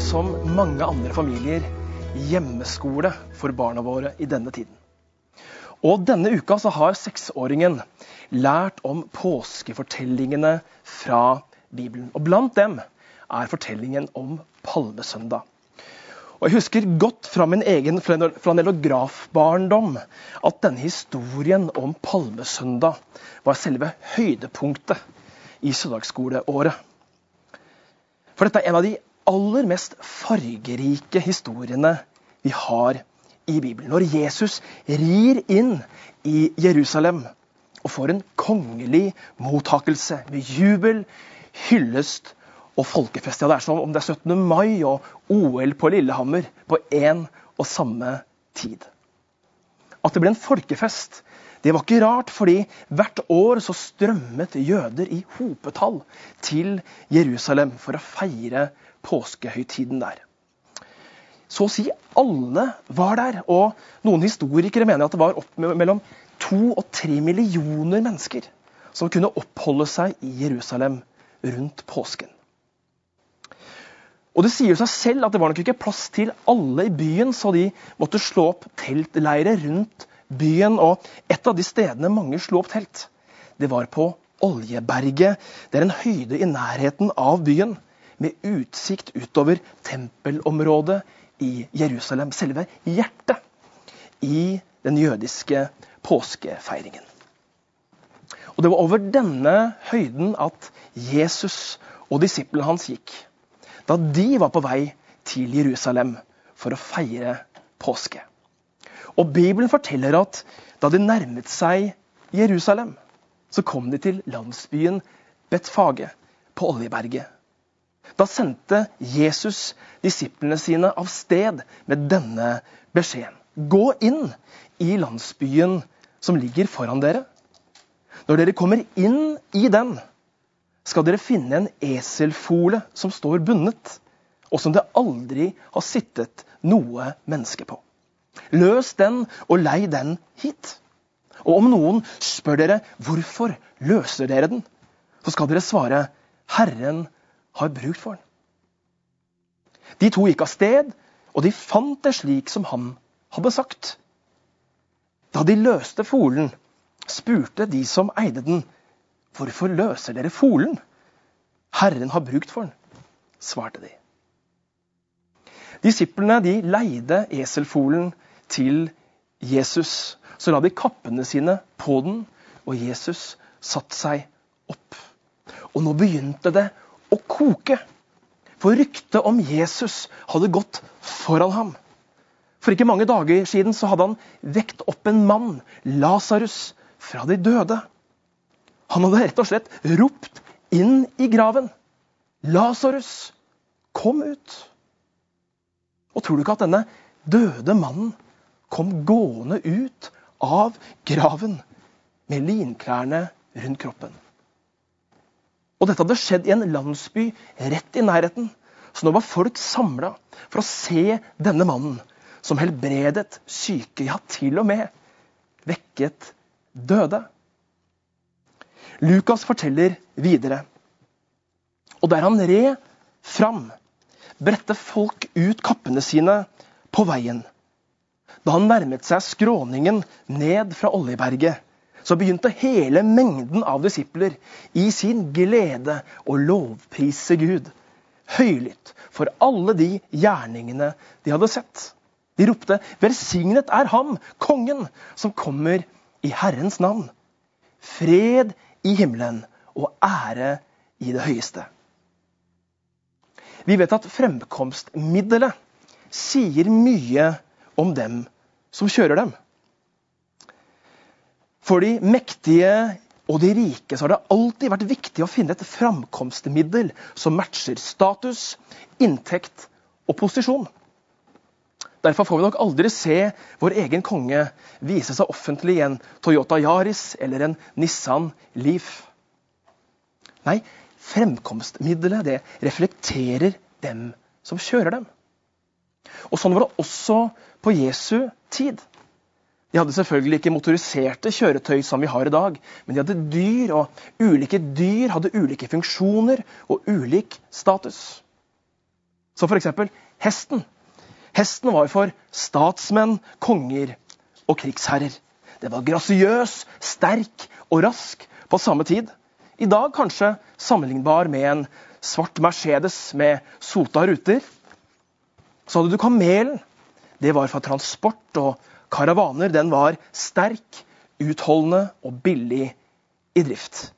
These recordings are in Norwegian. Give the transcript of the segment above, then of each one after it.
som mange andre familier, hjemmeskole for barna våre i denne tiden. Og denne uka så har seksåringen lært om påskefortellingene fra Bibelen. Og blant dem er fortellingen om palmesøndag. Og Jeg husker godt fra min egen flanellografbarndom at denne historien om palmesøndag var selve høydepunktet i søndagsskoleåret. For dette er en av de aller mest fargerike historiene vi har i Bibelen. Når Jesus rir inn i Jerusalem og får en kongelig mottakelse med jubel, hyllest og folkefest. Ja, det er som om det er 17. mai og OL på Lillehammer på én og samme tid. At det ble en folkefest, det var ikke rart, fordi hvert år så strømmet jøder i hopetall til Jerusalem for å feire påskehøytiden der. Så å si alle var der, og noen historikere mener at det var opp mellom to og tre millioner mennesker som kunne oppholde seg i Jerusalem rundt påsken. Og Det sier seg selv at det var nok ikke plass til alle i byen, så de måtte slå opp teltleire rundt byen. Og et av de stedene mange slo opp telt, det var på Oljeberget. Det er en høyde i nærheten av byen, med utsikt utover tempelområdet i Jerusalem. Selve hjertet i den jødiske påskefeiringen. Og Det var over denne høyden at Jesus og disiplene hans gikk da de var på vei til Jerusalem for å feire påske. Og Bibelen forteller at da de nærmet seg Jerusalem, så kom de til landsbyen Betfage på Oljeberget. Da sendte Jesus disiplene sine av sted med denne beskjeden. Gå inn i landsbyen som ligger foran dere. Når dere kommer inn i den, skal dere finne en eselfole som står bundet, og som det aldri har sittet noe menneske på. Løs den og lei den hit. Og om noen spør dere hvorfor løser dere den, så skal dere svare Herren har bruk for den. De to gikk av sted, og de fant det slik som han hadde sagt. Da de løste folen, spurte de som eide den, Hvorfor løser dere folen? Herren har brukt for den, svarte de. Disiplene de leide eselfolen til Jesus. Så la de kappene sine på den, og Jesus satte seg opp. Og nå begynte det å koke. For ryktet om Jesus hadde gått foran ham. For ikke mange dager siden så hadde han vekt opp en mann, Lasarus, fra de døde. Han hadde rett og slett ropt inn i graven. Lasarus, kom ut! Og tror du ikke at denne døde mannen kom gående ut av graven med linklærne rundt kroppen? Og dette hadde skjedd i en landsby rett i nærheten. Så nå var folk samla for å se denne mannen som helbredet syke, ja, til og med vekket døde. Lukas forteller videre. Og der han red fram, bredte folk ut kappene sine på veien. Da han nærmet seg skråningen ned fra Oljeberget, så begynte hele mengden av disipler i sin glede å lovprise Gud høylytt for alle de gjerningene de hadde sett. De ropte 'Velsignet er ham, kongen, som kommer i Herrens navn'. Fred i himmelen og ære i det høyeste. Vi vet at fremkomstmiddelet sier mye om dem som kjører dem. For de mektige og de rike så har det alltid vært viktig å finne et framkomstmiddel som matcher status, inntekt og posisjon. Derfor får vi nok aldri se vår egen konge vise seg offentlig i en Toyota Yaris eller en Nissan Leaf. Nei, fremkomstmiddelet det reflekterer dem som kjører dem. Og Sånn var det også på Jesu tid. De hadde selvfølgelig ikke motoriserte kjøretøy som vi har i dag, men de hadde dyr, og ulike dyr hadde ulike funksjoner og ulik status. Så f.eks. hesten. Hesten var for statsmenn, konger og krigsherrer. Det var grasiøs, sterk og rask på samme tid. I dag kanskje sammenlignbar med en svart Mercedes med sota ruter. Så hadde du kamelen. Det var for transport og karavaner. Den var sterk, utholdende og billig i drift.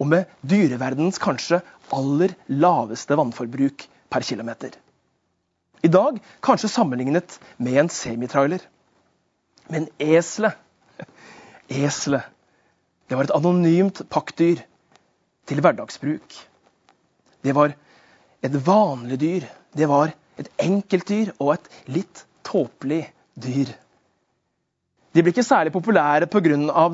Og med dyreverdens kanskje aller laveste vannforbruk per kilometer. I dag kanskje sammenlignet med en semitrailer. Men eselet Eselet det var et anonymt pakkdyr til hverdagsbruk. Det var et vanlig dyr. Det var et enkeltdyr og et litt tåpelig dyr. De blir ikke særlig populære pga.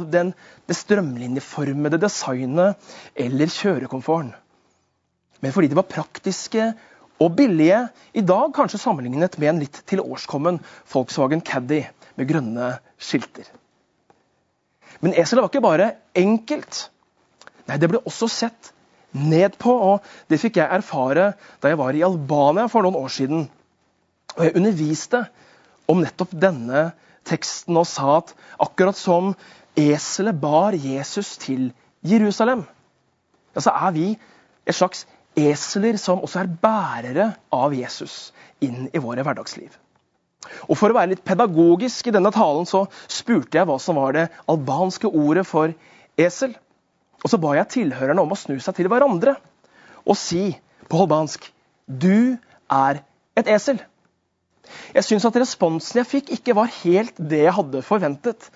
det strømlinjeformede designet eller kjørekomforten. Men fordi de var praktiske og billige, i dag kanskje sammenlignet med en litt tilårskommen Volkswagen Caddy med grønne skilter. Men eselet var ikke bare enkelt. Nei, Det ble også sett ned på, og det fikk jeg erfare da jeg var i Albania for noen år siden. Og jeg underviste om nettopp denne teksten og sa at akkurat som eselet bar Jesus til Jerusalem, ja, så er vi et slags eseler som også er bærere av Jesus inn i våre hverdagsliv. Og For å være litt pedagogisk i denne talen så spurte jeg hva som var det albanske ordet for esel. Og så ba jeg tilhørerne om å snu seg til hverandre og si på albansk Du er et esel. Jeg syns at responsen jeg fikk, ikke var helt det jeg hadde forventet.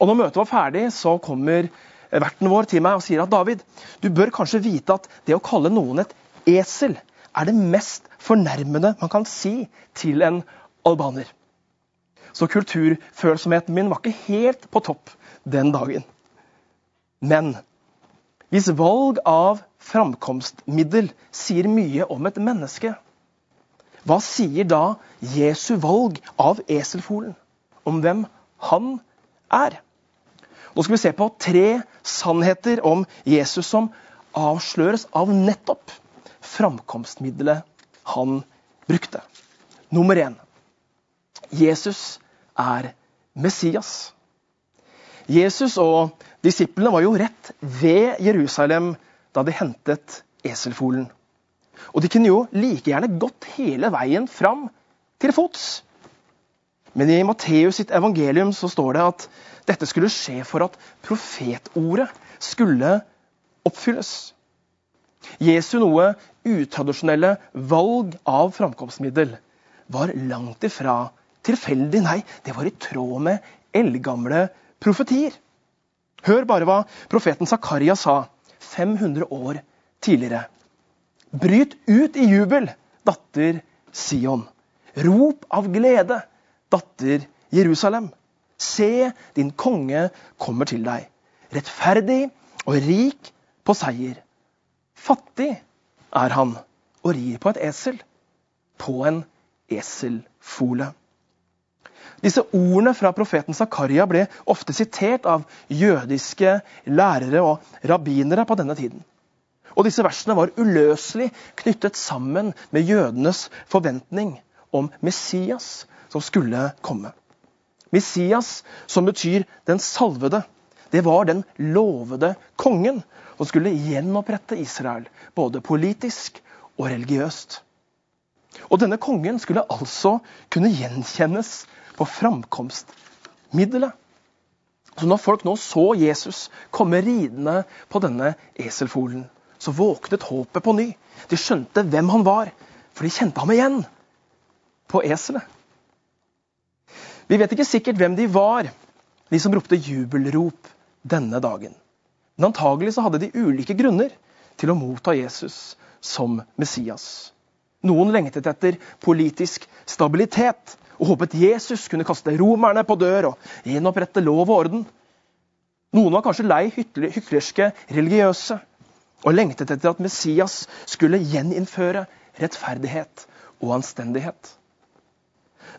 Og når møtet var ferdig, så kommer verten vår til meg og sier at David, du bør kanskje vite at det å kalle noen et esel er det mest fornærmende man kan si til en albaner. Så kulturfølsomheten min var ikke helt på topp den dagen. Men hvis valg av framkomstmiddel sier mye om et menneske, hva sier da Jesu valg av eselfolen om hvem han er? Nå skal vi se på tre sannheter om Jesus som avsløres av nettopp framkomstmiddelet han brukte. Nummer én Jesus er Messias. Jesus og disiplene var jo rett ved Jerusalem da de hentet eselfolen. Og de kunne jo like gjerne gått hele veien fram til fots. Men i Matteus sitt evangelium så står det at dette skulle skje for at profetordet skulle oppfylles. Jesu noe utradisjonelle valg av framkomstmiddel var langt ifra tilfeldig. Nei, det var i tråd med eldgamle profetier. Hør bare hva profeten Zakaria sa 500 år tidligere. Bryt ut i jubel, datter Sion. Rop av glede, datter Jerusalem. Se, din konge kommer til deg. Rettferdig og rik på seier. Fattig er han og rir på et esel. På en eselfole. Disse ordene fra profeten Zakaria ble ofte sitert av jødiske lærere og rabbinere på denne tiden. Og disse versene var uløselig knyttet sammen med jødenes forventning om Messias som skulle komme. Messias, som betyr den salvede, det var den lovede kongen som skulle gjenopprette Israel, både politisk og religiøst. Og denne kongen skulle altså kunne gjenkjennes på framkomstmiddelet. Så når folk nå så Jesus komme ridende på denne eselfolen, så våknet håpet på ny. De skjønte hvem han var, for de kjente ham igjen på eselet. Vi vet ikke sikkert hvem de var, de som ropte jubelrop denne dagen. Men antagelig så hadde de ulike grunner til å motta Jesus som Messias. Noen lengtet etter politisk stabilitet og håpet Jesus kunne kaste romerne på dør og gjenopprette lov og orden. Noen var kanskje lei hyklerske religiøse og lengtet etter at Messias skulle gjeninnføre rettferdighet og anstendighet.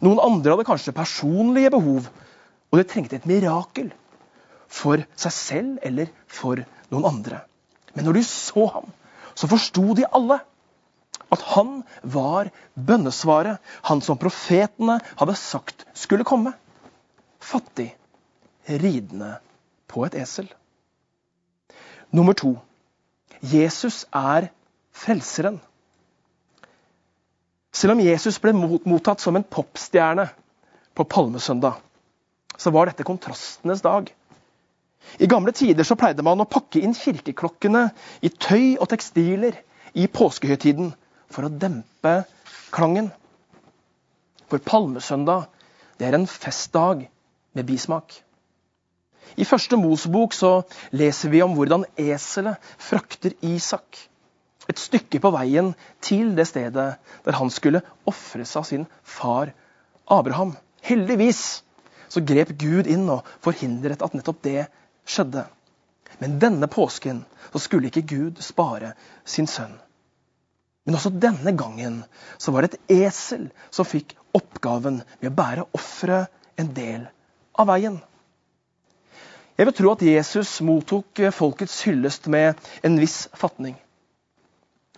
Noen andre hadde kanskje personlige behov, og de trengte et mirakel for seg selv eller for noen andre. Men når de så ham, så forsto de alle At han var bønnesvaret, han som profetene hadde sagt skulle komme. Fattig, ridende på et esel. Nummer to. Jesus er frelseren. Selv om Jesus ble mottatt som en popstjerne på palmesøndag, så var dette kontrastenes dag. I gamle tider så pleide man å pakke inn kirkeklokkene i tøy og tekstiler i påskehøytiden for å dempe klangen. For palmesøndag det er en festdag med bismak. I første Mosebok så leser vi om hvordan eselet frakter Isak et stykke på veien til det stedet der han skulle ofres av sin far Abraham. Heldigvis så grep Gud inn og forhindret at nettopp det skjedde. Men denne påsken så skulle ikke Gud spare sin sønn. Men også denne gangen så var det et esel som fikk oppgaven med å bære offeret en del av veien. Jeg vil tro at Jesus mottok folkets hyllest med en viss fatning.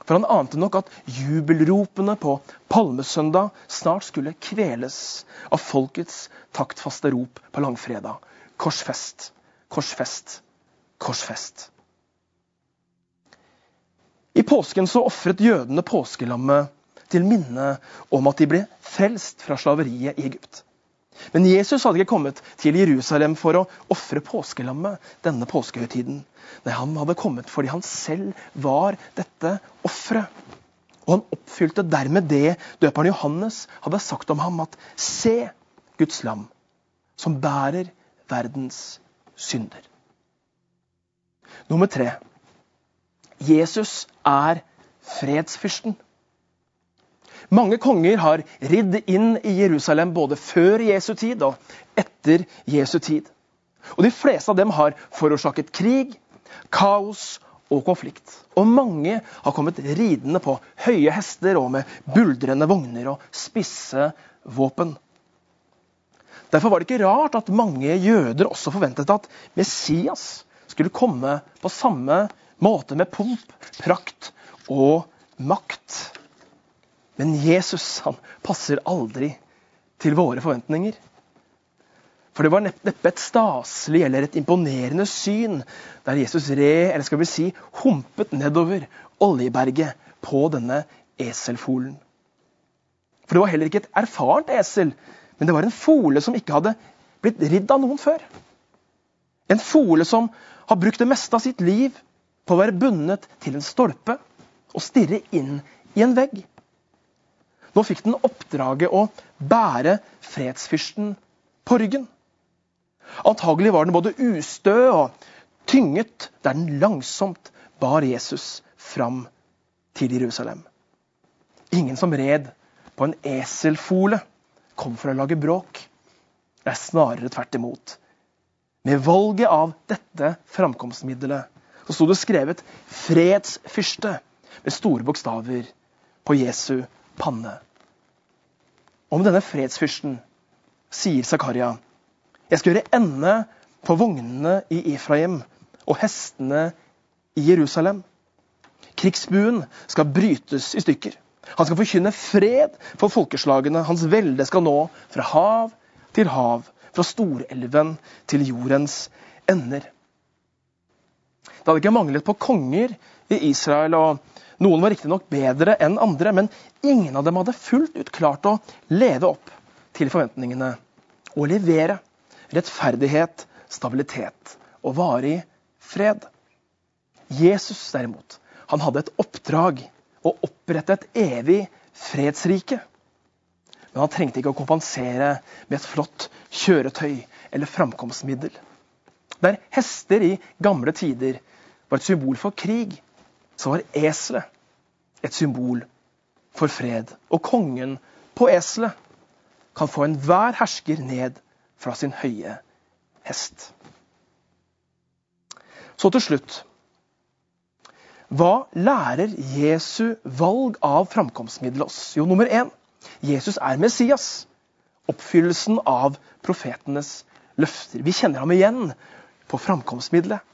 For han ante nok at jubelropene på palmesøndag snart skulle kveles av folkets taktfaste rop på langfredag. Korsfest, korsfest, korsfest. I påsken så ofret jødene påskelammet til minne om at de ble frelst fra slaveriet i Egypt. Men Jesus hadde ikke kommet til Jerusalem for å ofre påskelammet denne påskehøytiden. Nei, han hadde kommet fordi han selv var dette offeret. Og han oppfylte dermed det døperen Johannes hadde sagt om ham, at se Guds lam, som bærer verdens synder. Nummer tre. Jesus er fredsfyrsten. Mange konger har ridd inn i Jerusalem både før Jesu tid og etter Jesu tid. Og De fleste av dem har forårsaket krig, kaos og konflikt. Og mange har kommet ridende på høye hester og med buldrende vogner og spisse våpen. Derfor var det ikke rart at mange jøder også forventet at Messias skulle komme på samme måte med pomp, prakt og makt. Men Jesus han passer aldri til våre forventninger. For det var neppe et staselig eller et imponerende syn der Jesus red, eller skal vi si, humpet nedover Oljeberget på denne eselfolen. For det var heller ikke et erfarent esel, men det var en fole som ikke hadde blitt ridd av noen før. En fole som har brukt det meste av sitt liv på å være bundet til en stolpe og stirre inn i en vegg. Nå fikk den oppdraget å bære fredsfyrsten på ryggen. Antagelig var den både ustø og tynget der den langsomt bar Jesus fram til Jerusalem. Ingen som red på en eselfole, kom for å lage bråk. Det er snarere tvert imot. Med valget av dette framkomstmiddelet så sto det skrevet 'fredsfyrste' med store bokstaver på Jesu panne. Om denne fredsfyrsten sier Zakaria jeg skal gjøre ende på vognene i Efraim og hestene i Jerusalem. Krigsbuen skal brytes i stykker. Han skal forkynne fred for folkeslagene. Hans velde skal nå fra hav til hav, fra storelven til jordens ender. Det hadde ikke manglet på konger i Israel, og noen var riktignok bedre enn andre, men ingen av dem hadde fullt ut klart å leve opp til forventningene og levere rettferdighet, stabilitet og varig fred. Jesus derimot, han hadde et oppdrag å opprette et evig fredsrike. Men han trengte ikke å kompensere med et flott kjøretøy eller framkomstmiddel. Der hester i gamle tider var et symbol for krig, så var eselet et symbol for fred. Og kongen på eselet kan få enhver hersker ned fra sin høye hest. Så til slutt Hva lærer Jesu valg av framkomstmiddel oss? Jo, nummer én Jesus er Messias. Oppfyllelsen av profetenes løfter. Vi kjenner ham igjen på framkomstmiddelet.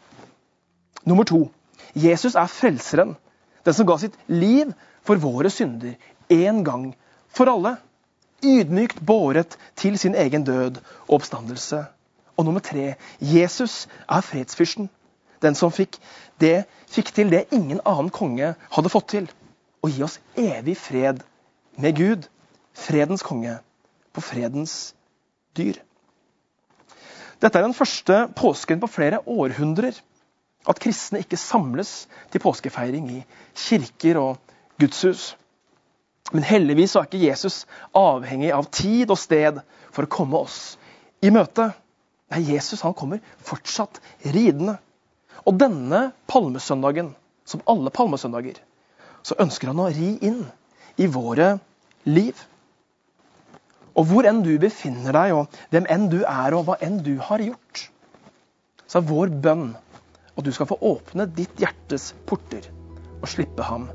Nummer to Jesus er frelseren. Den som ga sitt liv for våre synder en gang for alle. Ydmykt båret til sin egen død og oppstandelse. Og nummer tre Jesus er fredsfyrsten. Den som fikk, det, fikk til det ingen annen konge hadde fått til. Å gi oss evig fred med Gud. Fredens konge på fredens dyr. Dette er den første påsken på flere århundrer at kristne ikke samles til påskefeiring i kirker og gudshus. Men heldigvis er ikke Jesus avhengig av tid og sted for å komme oss i møte. Nei, Jesus han kommer fortsatt ridende. Og denne palmesøndagen, som alle palmesøndager, så ønsker han å ri inn i våre liv. Og hvor enn du befinner deg, og hvem enn du er, og hva enn du har gjort, så er vår bønn at du skal få åpne ditt hjertes porter og slippe ham